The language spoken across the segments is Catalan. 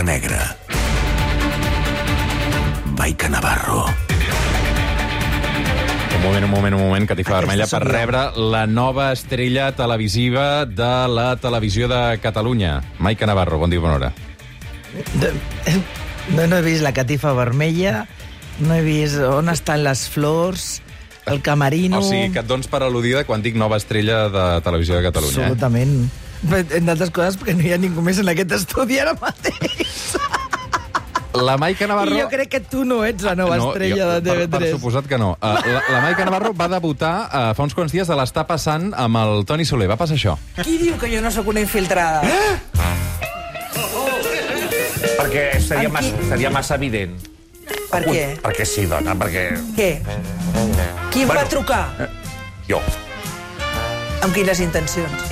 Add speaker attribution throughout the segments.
Speaker 1: gorra negra. Maica Navarro.
Speaker 2: Un moment, un moment, un moment, catifa
Speaker 3: Aquesta
Speaker 2: vermella, per rebre la nova estrella televisiva de la televisió de Catalunya. Maica Navarro, bon dia, bona hora.
Speaker 3: No, no he vist la catifa vermella, no he vist on estan les flors, el camerino...
Speaker 2: O sigui, que et dones per al·ludida quan dic nova estrella de televisió de Catalunya. Eh?
Speaker 3: Absolutament. Però, Entre altres coses, perquè no hi ha ningú més en aquest estudi ara mateix.
Speaker 2: La Maica Navarro...
Speaker 3: I jo crec que tu no ets la nova estrella
Speaker 2: jo,
Speaker 3: de
Speaker 2: per,
Speaker 3: TV3.
Speaker 2: per suposat que no. Uh, la, la Maica Navarro va debutar uh, fa uns quants dies a l'Està passant amb el Toni Soler. Va passar això.
Speaker 3: Qui diu que jo no sóc una infiltrada?
Speaker 4: Perquè seria,
Speaker 3: qui?
Speaker 4: massa, seria massa evident.
Speaker 3: Per què?
Speaker 4: Perquè sí, dona, perquè...
Speaker 3: Què? Qui em
Speaker 4: Bueno.
Speaker 3: va trucar?
Speaker 4: Jo.
Speaker 3: Amb quines intencions?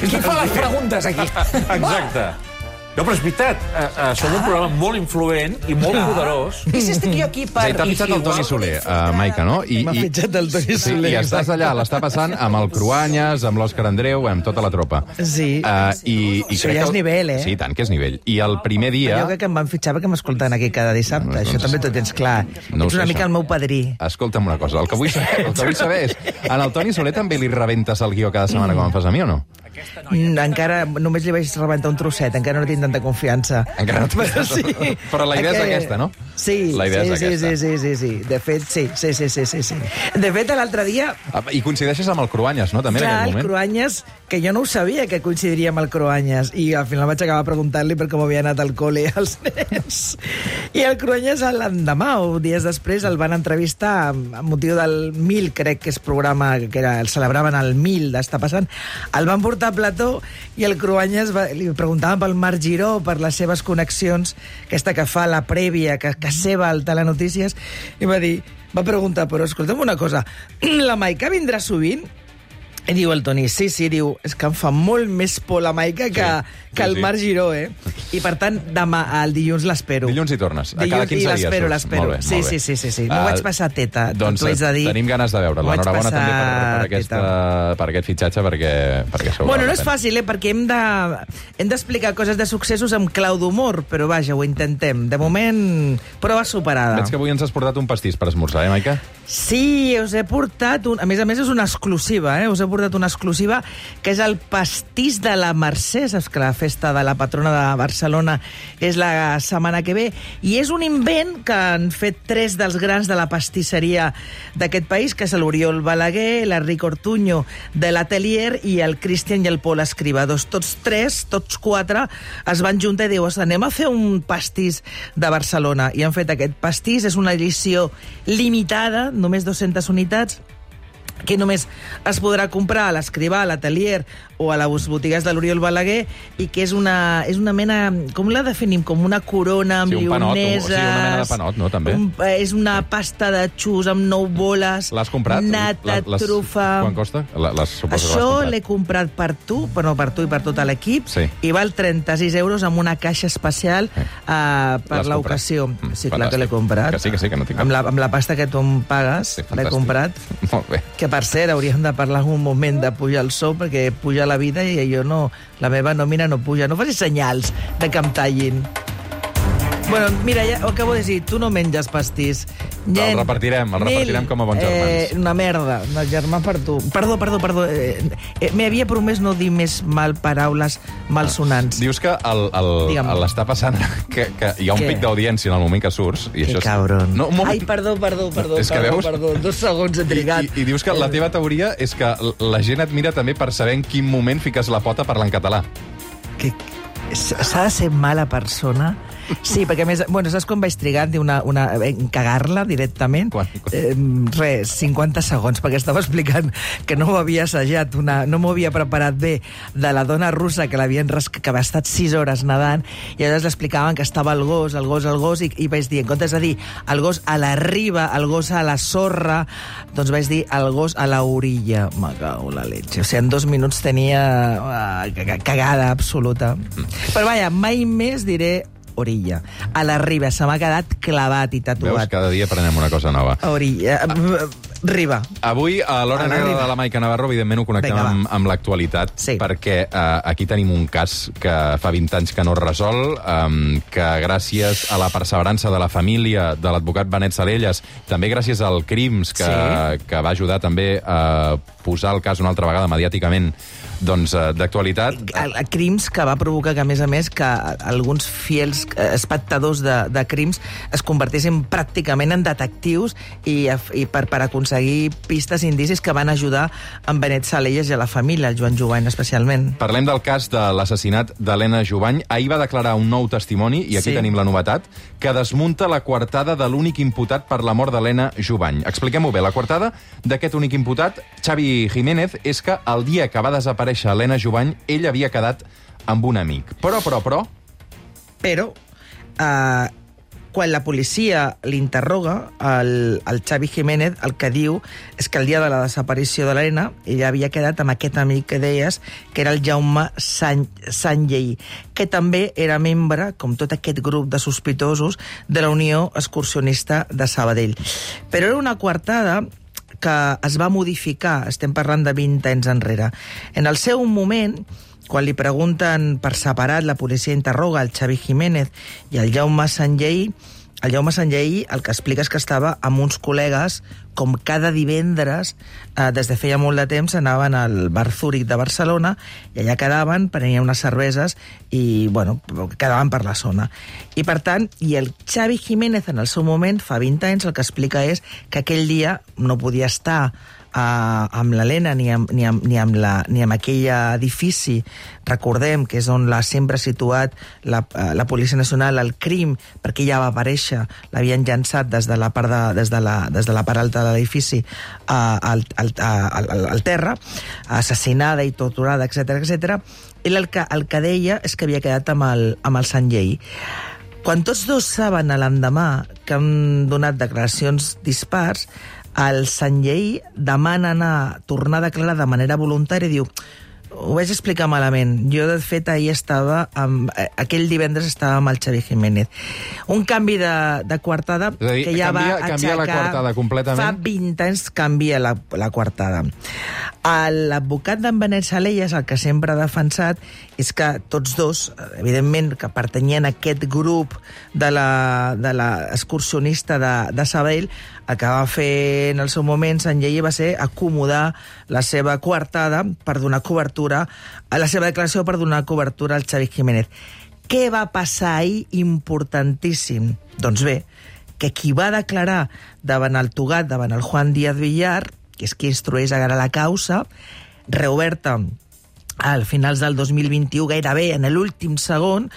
Speaker 4: Qui fa les preguntes aquí? Exacte. No, però és veritat, uh, uh, som un programa molt influent i molt poderós.
Speaker 3: I si estic jo aquí per...
Speaker 2: dir, t'ha fitxat el Toni Soler, uh, Maica, no? I,
Speaker 3: M'ha fitxat el Toni
Speaker 2: sí,
Speaker 3: Soler,
Speaker 2: I estàs allà, l'està passant amb el Cruanyes, amb l'Òscar Andreu, amb tota la tropa.
Speaker 3: Sí.
Speaker 2: Uh, i, i
Speaker 3: Això ja
Speaker 2: que
Speaker 3: és nivell, eh?
Speaker 2: Sí, tant que és nivell. I el primer dia...
Speaker 3: Jo crec que em van fitxar perquè m'escolten aquí cada dissabte.
Speaker 2: No,
Speaker 3: Això
Speaker 2: doncs-
Speaker 3: també t'ho tens clar.
Speaker 2: No
Speaker 3: Ets una mica
Speaker 2: això.
Speaker 3: el meu padrí.
Speaker 2: Escolta'm una cosa, el que vull saber, el que vull saber és... En el Toni Soler també li rebentes el guió cada setmana com em fas a mi o no?
Speaker 3: Mm, Encara només li vaig rebentar un trosset, encara no tinc tanta confiança.
Speaker 2: Encara no tinc
Speaker 3: Però,
Speaker 2: tanta-
Speaker 3: sí,
Speaker 2: Però la idea és
Speaker 3: que-
Speaker 2: aquesta, no?
Speaker 3: Sí,
Speaker 2: La idea
Speaker 3: sí,
Speaker 2: és
Speaker 3: sí,
Speaker 2: aquesta.
Speaker 3: sí, sí, sí, sí. De fet, sí, sí, sí, sí, sí, sí. De fet, l'altre dia,
Speaker 2: Ah, I coincideixes amb el Cruanyes, no? També en
Speaker 3: clar,
Speaker 2: aquell
Speaker 3: el
Speaker 2: moment.
Speaker 3: Cruanyes, que jo no ho sabia que coincidiria amb el Cruanyes, i al final vaig acabar preguntant-li per com havia anat al col·le als nens. I el Cruanyes l'endemà, o dies després, el van entrevistar amb motiu del 1000, crec que és programa que era, el celebraven el 1000 d'estar passant. El van portar a plató i el Cruanyes va, li preguntaven pel Marc Giró, per les seves connexions, aquesta que fa la prèvia, que, que seva al Telenotícies, i va dir, va preguntar, però escolta'm una cosa, la Maica vindrà sovint? I diu el Toni, sí, sí, diu, és que em fa molt més por la Maica que,
Speaker 2: Sí,
Speaker 3: que el
Speaker 2: sí.
Speaker 3: Marc Giró, eh? I per tant, demà, el dilluns l'espero.
Speaker 2: Dilluns hi tornes. A cada
Speaker 3: Dilluns
Speaker 2: 15
Speaker 3: i
Speaker 2: dies.
Speaker 3: l'espero,
Speaker 2: surts.
Speaker 3: l'espero. Sí, sí, sí, sí, sí. M'ho
Speaker 2: Ah,
Speaker 3: vaig passar teta,
Speaker 2: Doncs
Speaker 3: t'ho haig de dir.
Speaker 2: tenim ganes de veure.
Speaker 3: M'ho vaig
Speaker 2: L'enhorabona també per, per, aquesta,
Speaker 3: teta.
Speaker 2: per aquest fitxatge, perquè, perquè això
Speaker 3: Bueno, no és fàcil, eh? Perquè hem de hem d'explicar coses de successos amb clau d'humor, però vaja, ho intentem. De moment, prova superada.
Speaker 2: Veig que avui ens has portat un pastís per esmorzar, eh, Maica?
Speaker 3: Sí, us he portat... Un... A més a més, és una exclusiva, eh? Us he portat una exclusiva, que és el pastís de la Mercè. Saps que la festa de la patrona de Barcelona és la setmana que ve. I és un invent que han fet tres dels grans de la pastisseria d'aquest país, que és l'Oriol Balaguer, l'Enric Ortuño de l'Atelier i el Cristian i el Pol Escribados. Tots tres, tots quatre, es van juntar i diuen, anem a fer un pastís de Barcelona. I han fet aquest pastís, és una edició limitada, només 200 unitats, que només es podrà comprar a l'Escrivà, a l'Atelier o a les botigues de l'Oriol Balaguer i que és una, és una mena... Com la definim? Com una corona amb
Speaker 2: Sí, un panot, un-
Speaker 3: lioneses...
Speaker 2: sí, una mena de panot, no, també?
Speaker 3: Un, eh, és una pasta de xus amb nou boles...
Speaker 2: L'has comprat?
Speaker 3: Nata,
Speaker 2: La- les-
Speaker 3: trufa...
Speaker 2: Quan costa? La, les,
Speaker 3: Això l'he comprat per tu, però per tu i per tot l'equip,
Speaker 2: Sí.
Speaker 3: i val 36 euros amb una caixa especial
Speaker 2: Eh.
Speaker 3: uh, per
Speaker 2: L'has
Speaker 3: l'ocasió.
Speaker 2: comprat? Mm,
Speaker 3: Sí, clar que l'he comprat.
Speaker 2: Que sí, que sí, que no tinc cap-
Speaker 3: amb, la, amb la pasta que tu em pagues,
Speaker 2: Sí,
Speaker 3: l'he comprat.
Speaker 2: Molt bé.
Speaker 3: Que, per cert, hauríem de parlar un moment de pujar el sou, perquè puja la vida i jo no... La meva nòmina no puja. No facis senyals de que em tallin. Bueno, mira, ja ho acabo de dir, tu no menges pastís.
Speaker 2: El repartirem, el repartirem com a bons germans.
Speaker 3: Eh, una merda, una germà per tu. Perdó, perdó, perdó. Eh, eh, M'havia promès no dir més mal paraules malsonants.
Speaker 2: Dius que el, el,
Speaker 3: Digue'm.
Speaker 2: el està passant que, que hi ha un
Speaker 3: Què?
Speaker 2: pic d'audiència en el moment que surts. I
Speaker 3: Que
Speaker 2: això és-
Speaker 3: cabron.
Speaker 2: No, un moment.
Speaker 3: Ai, perdó, perdó, perdó,
Speaker 2: És que
Speaker 3: perdó,
Speaker 2: veus?
Speaker 3: perdó. Dos segons he
Speaker 2: I,
Speaker 3: trigat.
Speaker 2: i, I dius que la teva teoria és que la gent et mira també per saber en quin moment fiques la pota parlant català.
Speaker 3: que s'ha de ser mala persona Sí, perquè més, bueno, saps com vaig trigar en una, una, en cagar-la directament?
Speaker 2: Quan?
Speaker 3: Eh, res, 50 segons, perquè estava explicant que no ho havia assajat, una, no m'ho havia preparat bé de la dona russa que l'havien que havia estat 6 hores nedant, i llavors l'explicaven que estava el gos, el gos, el gos, i, i vaig dir, en comptes de dir el gos a la riba, el gos a la sorra, doncs vaig dir el gos a la orilla. Me cago la leche. O sigui, en dos minuts tenia uh, cagada absoluta. Però vaja, mai més diré orilla. A la riba, se m'ha quedat clavat i
Speaker 2: Veus?
Speaker 3: tatuat.
Speaker 2: Cada dia aprenem una cosa nova.
Speaker 3: A orilla. Riba.
Speaker 2: Avui, a l'hora negra de la Maica Navarro, evidentment ho connectem
Speaker 3: Vinga, va.
Speaker 2: amb, amb l'actualitat,
Speaker 3: Sí.
Speaker 2: perquè eh, aquí tenim un cas que fa 20 anys que no es resol, eh, que gràcies a la perseverança de la família de l'advocat Benet Salelles, també gràcies al Crims, que,
Speaker 3: Sí.
Speaker 2: que va ajudar també a posar el cas una altra vegada mediàticament doncs, eh, d'actualitat,
Speaker 3: crims que va provocar que, a més a més, que alguns fiels eh, espectadors de, de crims es convertissin pràcticament en detectius i, i per, per aconseguir pistes i indicis que van ajudar en Benet Salelles i a la família, el Joan Jovany especialment.
Speaker 2: Parlem del cas de l'assassinat d'Helena Jovany. Ahir va declarar un nou testimoni, i aquí
Speaker 3: Sí.
Speaker 2: tenim la novetat, que desmunta la coartada de l'únic imputat per la mort d'Helena Jovany. Expliquem-ho bé. La coartada d'aquest únic imputat, Xavi Jiménez, és que el dia que va desaparèixer Helena Jovany, ell havia quedat amb un amic. Però, però, però,
Speaker 3: Però, eh, quan la policia l'interroga, el, el Xavi Jiménez el que diu és que el dia de la desaparició de l'Helena ella havia quedat amb aquest amic que deies, que era el Jaume San, Sanllei, que també era membre, com tot aquest grup de sospitosos, de la Unió Excursionista de Sabadell. Però era una coartada que es va modificar, estem parlant de 20 anys enrere. En el seu moment, quan li pregunten per separat, la policia interroga el Xavi Jiménez i el Jaume Sanllei, el Jaume Sanllei el que explica és que estava amb uns col·legues com cada divendres, eh, des de feia molt de temps, anaven al Bar Zúrich de Barcelona i allà quedaven, prenien unes cerveses i, bueno, quedaven per la zona. I, per tant, i el Xavi Jiménez, en el seu moment, fa 20 anys, el que explica és que aquell dia no podia estar amb l'Helena ni, amb, ni, amb, ni, amb la, ni amb aquell edifici, recordem que és on l'ha sempre situat la, uh, la Policia Nacional, el crim, perquè ja va aparèixer, l'havien llançat des de la part, de, des de la, des de la part alta de l'edifici al, al, al, al, terra, assassinada i torturada, etc etc. Ell el que, el que deia és que havia quedat amb el, amb el Sant Llei. Quan tots dos saben l'endemà que han donat declaracions dispars, el Sanllei demana anar, tornar a declarar de manera voluntària i diu ho vaig explicar malament. Jo, de fet, ahir estava amb... eh, Aquell divendres estava amb el Xavi Jiménez. Un canvi de, de coartada
Speaker 2: És a dir,
Speaker 3: que ja
Speaker 2: canvia-
Speaker 3: va
Speaker 2: canvia la coartada completament?
Speaker 3: Fa 20 anys canvia la, la coartada. L'advocat d'en Benet Salelles, el que sempre ha defensat, és que tots dos, evidentment, que pertanyien a aquest grup de la, de la excursionista de, de Sabadell, el que va fer en el seu moment Sant Llei va ser acomodar la seva coartada per donar cobertura, a la seva declaració per donar cobertura al Xavi Jiménez. Què va passar ahir importantíssim? Doncs bé, que qui va declarar davant el Tugat, davant el Juan Díaz Villar, que és qui instrueix ara la causa, reoberta al finals del 2021, gairebé en l'últim segon,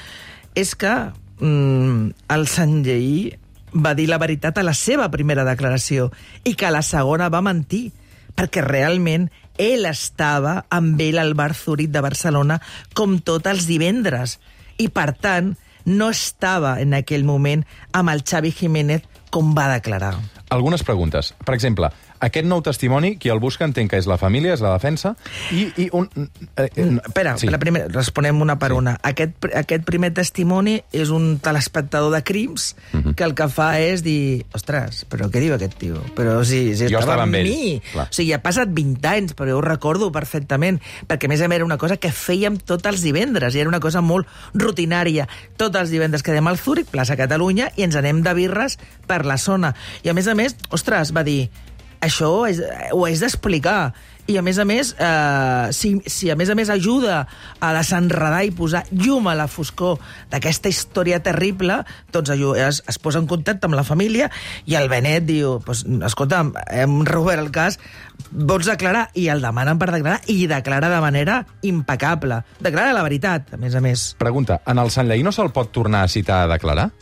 Speaker 3: és que mm, el Sanllei va dir la veritat a la seva primera declaració i que a la segona va mentir, perquè realment ell estava amb ell al Bar Zurich de Barcelona com tots els divendres i, per tant, no estava en aquell moment amb el Xavi Jiménez com va declarar.
Speaker 2: algunes preguntes. Per exemple, aquest nou testimoni, qui el busca entenc que és la família, és la defensa, i, i un... Eh, eh,
Speaker 3: Mm, Espera,
Speaker 2: sí.
Speaker 3: la primer, responem una per
Speaker 2: Sí.
Speaker 3: una. Aquest, aquest primer testimoni és un telespectador de crims
Speaker 2: Mhm.
Speaker 3: que el que fa és dir ostres, però què diu aquest tio? Però si, si
Speaker 2: Jo estava amb ell,
Speaker 3: mi.
Speaker 2: clar.
Speaker 3: O sigui, ha passat 20 anys, però jo ho recordo perfectament, perquè a més a més era una cosa que fèiem tots els divendres, i era una cosa molt rutinària. Tots els divendres quedem al Zúrich, plaça Catalunya, i ens anem de birres per la zona. I a més a més, ostres, va dir, això és, ho haig d'explicar. I a més a més, eh, si, si a més a més ajuda a desenredar i posar llum a la foscor d'aquesta història terrible, doncs es, es posa en contacte amb la família i el Benet diu, pues, escolta, hem reobert el cas, vols declarar? I el demanen per declarar i declara de manera impecable. Declara la veritat, a més a més.
Speaker 2: Pregunta, en el Sant Lleí no se'l pot tornar a citar a declarar?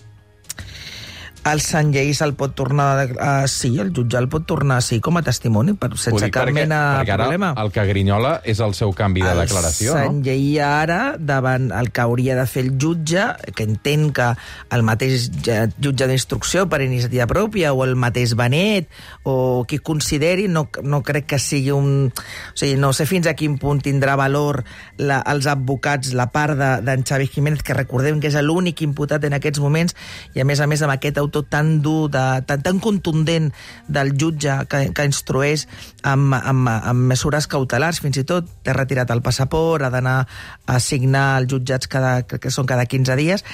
Speaker 3: El Sant Llei se'l pot tornar... A, sí, el jutge el pot tornar sí, com a testimoni, per, sense cap
Speaker 2: perquè,
Speaker 3: mena
Speaker 2: perquè ara
Speaker 3: problema.
Speaker 2: el que grinyola és el seu canvi de declaració,
Speaker 3: el Sant
Speaker 2: no?
Speaker 3: Lleí ara, davant el que hauria de fer el jutge, que entén que el mateix jutge d'instrucció per iniciativa pròpia, o el mateix Benet, o qui consideri, no, no crec que sigui un... O sigui, no sé fins a quin punt tindrà valor la, els advocats, la part de- d'en de, Xavi Jiménez, que recordem que és l'únic imputat en aquests moments, i a més a més amb aquest auto tan dur, de, tan, tan contundent del jutge que, que instrueix amb, amb, amb mesures cautelars, fins i tot té retirat el passaport, ha d'anar a signar als jutjats cada, que són cada 15 dies,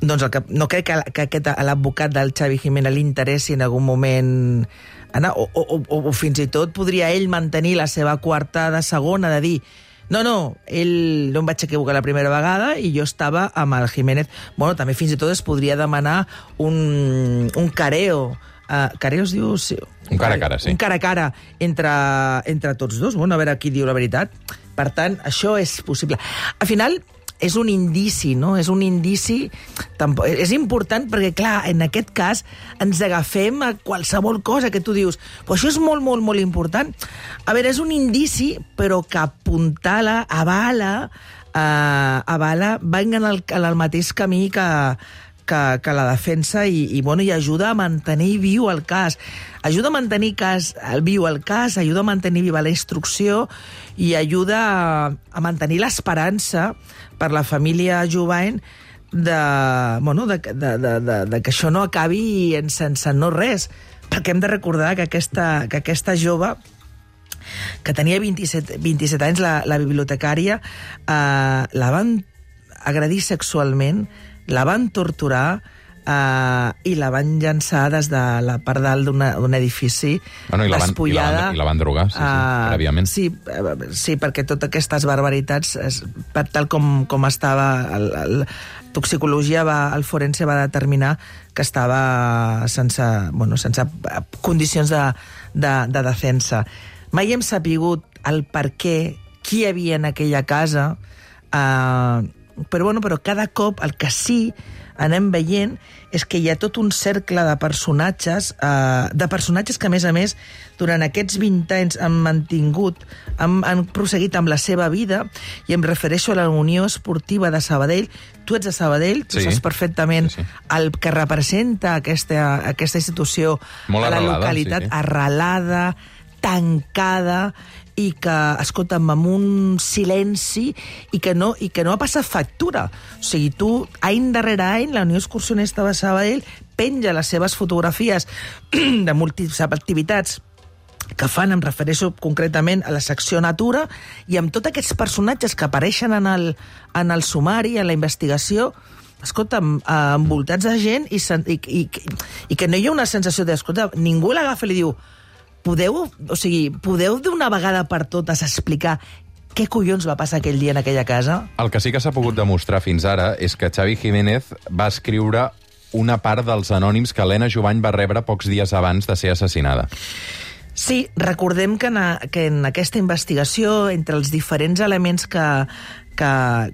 Speaker 3: doncs el que, no crec que, que aquest, l'advocat del Xavi Jiménez li interessi en algun moment anar, o, o, o, o fins i tot podria ell mantenir la seva quartada segona de dir no, no, ell no em vaig equivocar la primera vegada i jo estava amb el Jiménez. Bueno, també fins i tot es podria demanar un, un careo. Uh, careo es diu... Sí,
Speaker 2: un cara a cara, sí.
Speaker 3: Un cara a cara entre, entre tots dos. Bueno, a veure qui diu la veritat. Per tant, això és possible. Al final, és un indici, no? És un indici... Tampoc, és important perquè, clar, en aquest cas ens agafem a qualsevol cosa que tu dius. Però això és molt, molt, molt important. A veure, és un indici, però que apuntala, avala, eh, avala, va en el, en el mateix camí que, que, que la defensa i, i, bueno, i ajuda a mantenir viu el cas. Ajuda a mantenir cas, el viu el cas, ajuda a mantenir viva la instrucció i ajuda a, a mantenir l'esperança per la família Jovany de, bueno, de, de, de, de, de que això no acabi en sense no res, perquè hem de recordar que aquesta, que aquesta jove que tenia 27, 27 anys, la, la bibliotecària, eh, la van agredir sexualment, la van torturar, uh, i la van llançar des de la part dalt d'un edifici
Speaker 2: bueno, i la van,
Speaker 3: despullada.
Speaker 2: I la van, i la van drogar, sí, sí, uh, prèviament.
Speaker 3: Sí, sí, perquè totes aquestes barbaritats, es, tal com, com estava el, el, toxicologia va, el forense va determinar que estava sense, bueno, sense condicions de, de, de defensa. Mai hem sapigut el per què, qui hi havia en aquella casa, eh, però, bueno, però cada cop el que sí anem veient és que hi ha tot un cercle de personatges, eh, de personatges que, a més a més, durant aquests 20 anys han mantingut, han, han prosseguit amb la seva vida, i em refereixo a la Unió Esportiva de Sabadell. Tu ets de Sabadell, tu
Speaker 2: Sí.
Speaker 3: saps perfectament
Speaker 2: Sí, sí.
Speaker 3: el que representa aquesta, aquesta institució
Speaker 2: Molt
Speaker 3: a la
Speaker 2: arrelada,
Speaker 3: localitat,
Speaker 2: sí, sí.
Speaker 3: arrelada, tancada, i que, escolta'm, amb un silenci i que no, i que no ha passat factura. O sigui, tu, any darrere any, la Unió Excursionista de Sabadell penja les seves fotografies de múltiples activitats que fan, em refereixo concretament a la secció Natura, i amb tots aquests personatges que apareixen en el, en el sumari, en la investigació, escolta'm, eh, envoltats de gent i, i, i, i que no hi ha una sensació de, escolta, ningú l'agafa i li diu podeu, o sigui, podeu d'una vegada per totes explicar què collons va passar aquell dia en aquella casa?
Speaker 2: El que sí que s'ha pogut demostrar fins ara és que Xavi Jiménez va escriure una part dels anònims que Helena Jovany va rebre pocs dies abans de ser assassinada.
Speaker 3: Sí, recordem que en, a, que en aquesta investigació, entre els diferents elements que, que,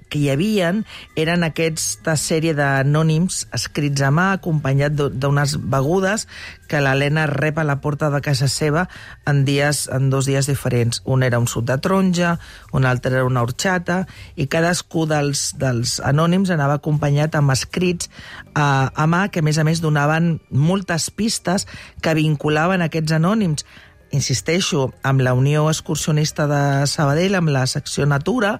Speaker 3: que hi havien, eren aquesta sèrie d'anònims escrits a mà, acompanyat d'u- d'unes begudes que l'Helena rep a la porta de casa seva en, dies, en dos dies diferents. Un era un suc de taronja, un altre era una horxata, i cadascú dels, dels anònims anava acompanyat amb escrits a, a mà que, a més a més, donaven moltes pistes que vinculaven aquests anònims insisteixo, amb la Unió Excursionista de Sabadell, amb la secció Natura,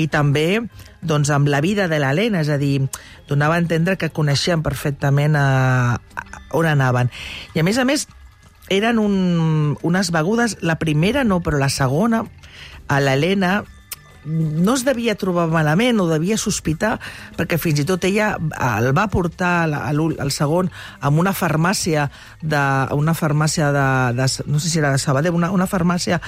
Speaker 3: i també doncs, amb la vida de l'Helena, és a dir, donava a entendre que coneixien perfectament a, a on anaven. I a més a més, eren un, unes begudes, la primera no, però la segona, a l'Helena no es devia trobar malament o devia sospitar, perquè fins i tot ella el va portar a al segon amb una farmàcia de, a una farmàcia de, de, no sé si era de Sabadell, una, una farmàcia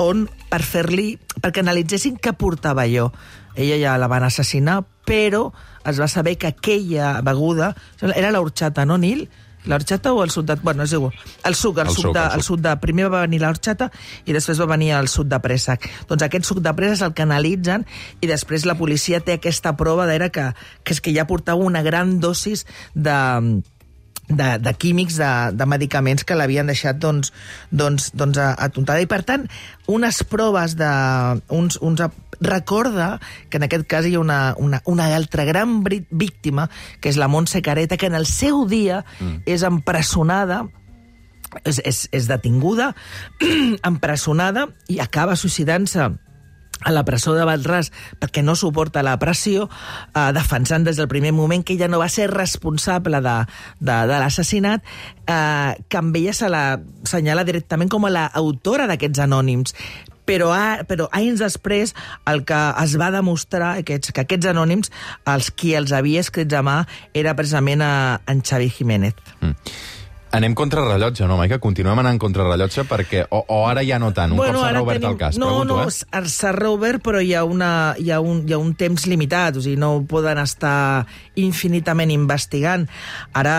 Speaker 3: on per fer-li, perquè analitzessin què portava jo. Ella ja la van assassinar, però es va saber que aquella beguda era l'horxata, no, Nil? L'horxata o el suc de... Bueno, és igual. El suc, el,
Speaker 2: El
Speaker 3: suc,
Speaker 2: suc,
Speaker 3: de,
Speaker 2: el
Speaker 3: el
Speaker 2: suc.
Speaker 3: suc de... Primer va venir l'horxata i després va venir el suc de préssec. Doncs aquest suc de préssec és el que analitzen i després la policia té aquesta prova d'era que, que és que ja portava una gran dosis de de, de químics, de, de medicaments que l'havien deixat doncs, doncs, doncs atontada. I, per tant, unes proves de... Uns, uns, recorda que en aquest cas hi ha una, una, una altra gran víctima, que és la Montse Careta, que en el seu dia mm. és empresonada és, és, és detinguda, empresonada, i acaba suïcidant-se a la presó de Valràs perquè no suporta la pressió, eh, defensant des del primer moment que ella no va ser responsable de, de, de l'assassinat, eh, que amb ella se la senyala directament com a l'autora d'aquests anònims però, a, però anys després el que es va demostrar aquests, que aquests anònims, els qui els havia escrits a mà, era precisament a, en Xavi Jiménez. Mm.
Speaker 2: Anem contra rellotge, no, Maica? Continuem anant contra rellotge perquè... O, o ara ja no tant, un bueno, cop s'ha reobert tenim... el cas.
Speaker 3: No,
Speaker 2: pregunto,
Speaker 3: no,
Speaker 2: eh?
Speaker 3: s'ha reobert, però hi ha, una, hi, ha un, hi ha un temps limitat, o sigui, no poden estar infinitament investigant. Ara,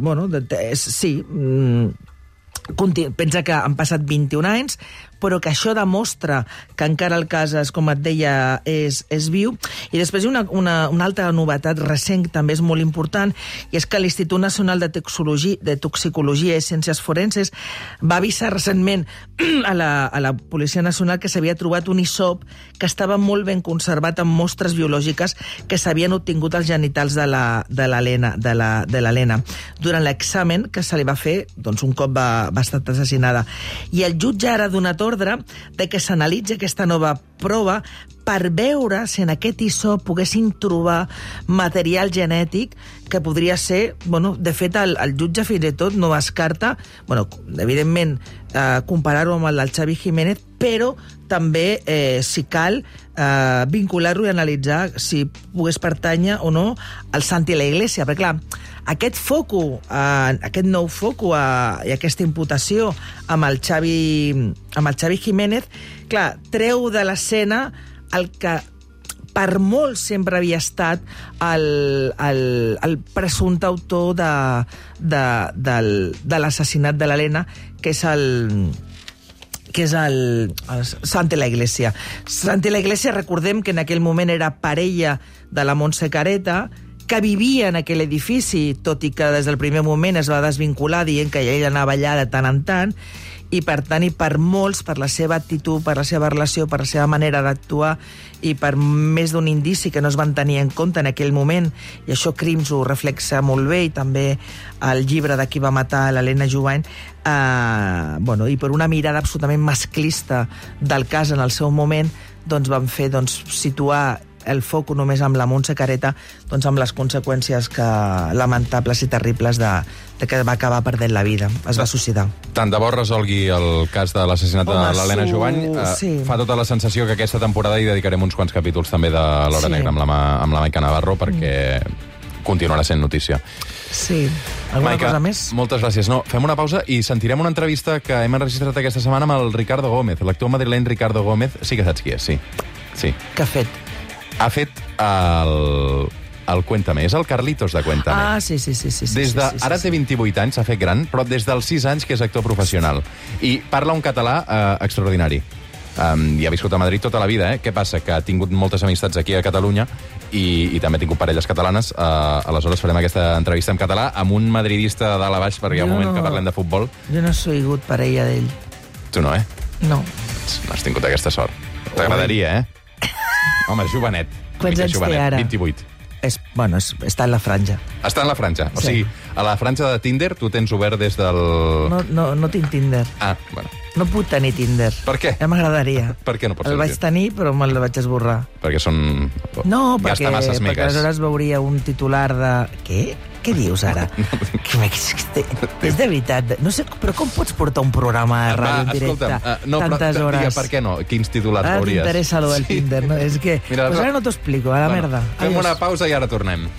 Speaker 3: bueno, sí, mm, pensa que han passat 21 anys, però que això demostra que encara el cas, és, com et deia, és, és viu. I després una, una, una altra novetat recent, també és molt important, i és que l'Institut Nacional de, Toxicologia, de Toxicologia i Ciències Forenses va avisar recentment a la, a la Policia Nacional que s'havia trobat un isop que estava molt ben conservat amb mostres biològiques que s'havien obtingut als genitals de l'Helena de la, de durant l'examen que se li va fer doncs, un cop va, va estar assassinada. I el jutge ara ha donat ordre de que s'analitzi aquesta nova prova per veure si en aquest ISO poguessin trobar material genètic que podria ser... Bueno, de fet, el, el jutge fins i tot no descarta, bueno, evidentment, eh, comparar-ho amb el del Xavi Jiménez, però també, eh, si cal, eh, vincular-lo i analitzar si pogués pertànyer o no al Santi la Iglesia. Perquè, clar, aquest foco, eh, aquest nou foco eh, i aquesta imputació amb el Xavi, amb el Xavi Jiménez, clar, treu de l'escena el que per molt sempre havia estat el, el, el presumpte autor de, de, del, de l'assassinat de l'Helena, que és el que és el, el Sant de la Iglesia. Sant de la Iglesia, recordem que en aquell moment era parella de la Montse Careta, que vivia en aquell edifici, tot i que des del primer moment es va desvincular dient que ella anava allà de tant en tant, i per tant, i per molts, per la seva actitud, per la seva relació, per la seva manera d'actuar i per més d'un indici que no es van tenir en compte en aquell moment, i això Crims ho reflexa molt bé, i també el llibre de qui va matar l'Helena Jovany, eh, bueno, i per una mirada absolutament masclista del cas en el seu moment, doncs van fer doncs, situar el foc només amb la Montse Careta, doncs amb les conseqüències que, lamentables i terribles de, de que va acabar perdent la vida. Es va suïcidar.
Speaker 2: Tant de bo resolgui el cas de l'assassinat de l'Helena Jovany. Eh, sí. Fa tota la sensació que aquesta temporada hi dedicarem uns quants capítols també de l'Hora sí. Negra amb la, amb la Maica Navarro, perquè mm. continuarà sent notícia.
Speaker 3: Sí. Alguna Maica, cosa més?
Speaker 2: moltes gràcies. No, fem una pausa i sentirem una entrevista que hem enregistrat aquesta setmana amb el Ricardo Gómez, l'actor madrileny Ricardo Gómez. Sí que saps qui és, sí. sí.
Speaker 3: Què ha fet?
Speaker 2: Ha fet el, el Cuéntame. És el Carlitos de Cuéntame.
Speaker 3: Ah, sí, sí, sí. sí,
Speaker 2: des de,
Speaker 3: sí, sí,
Speaker 2: ara
Speaker 3: sí.
Speaker 2: té 28 anys, s'ha fet gran, però des dels 6 anys que és actor professional. I parla un català eh, extraordinari. Um, i ha viscut a Madrid tota la vida, eh? Què passa? Que ha tingut moltes amistats aquí a Catalunya i, i també ha tingut parelles catalanes. Uh, aleshores farem aquesta entrevista en català amb un madridista de dalt a baix, perquè hi ha un moment no, que parlem de futbol.
Speaker 3: Jo no he sigut parella d'ell.
Speaker 2: Tu no, eh?
Speaker 3: No.
Speaker 2: No has tingut aquesta sort. T'agradaria, eh? Home, jovenet.
Speaker 3: Quants anys té ara?
Speaker 2: 28.
Speaker 3: És, bueno, és, està en la franja.
Speaker 2: Està en la franja. O sigui, a la franja de Tinder tu tens obert des del...
Speaker 3: No, no, no tinc Tinder.
Speaker 2: Ah, bueno.
Speaker 3: No puc tenir Tinder.
Speaker 2: Per què?
Speaker 3: Ja m'agradaria.
Speaker 2: Per què no pots
Speaker 3: El vaig tenir, però me'l vaig esborrar.
Speaker 2: Perquè són...
Speaker 3: No, perquè, perquè aleshores veuria un titular de... Què? Què dius ara? que, és de veritat. No sé, però com pots portar un programa de ràdio en directe uh, no, tantes però, hores?
Speaker 2: Digue, per què no? Quins titulars
Speaker 3: ara
Speaker 2: veuries?
Speaker 3: Ara t'interessa allò del sí. Tinder, no? És que... Mira, pues ara no t'ho explico, a la bueno, merda.
Speaker 2: Fem Adiós. una pausa i ara tornem.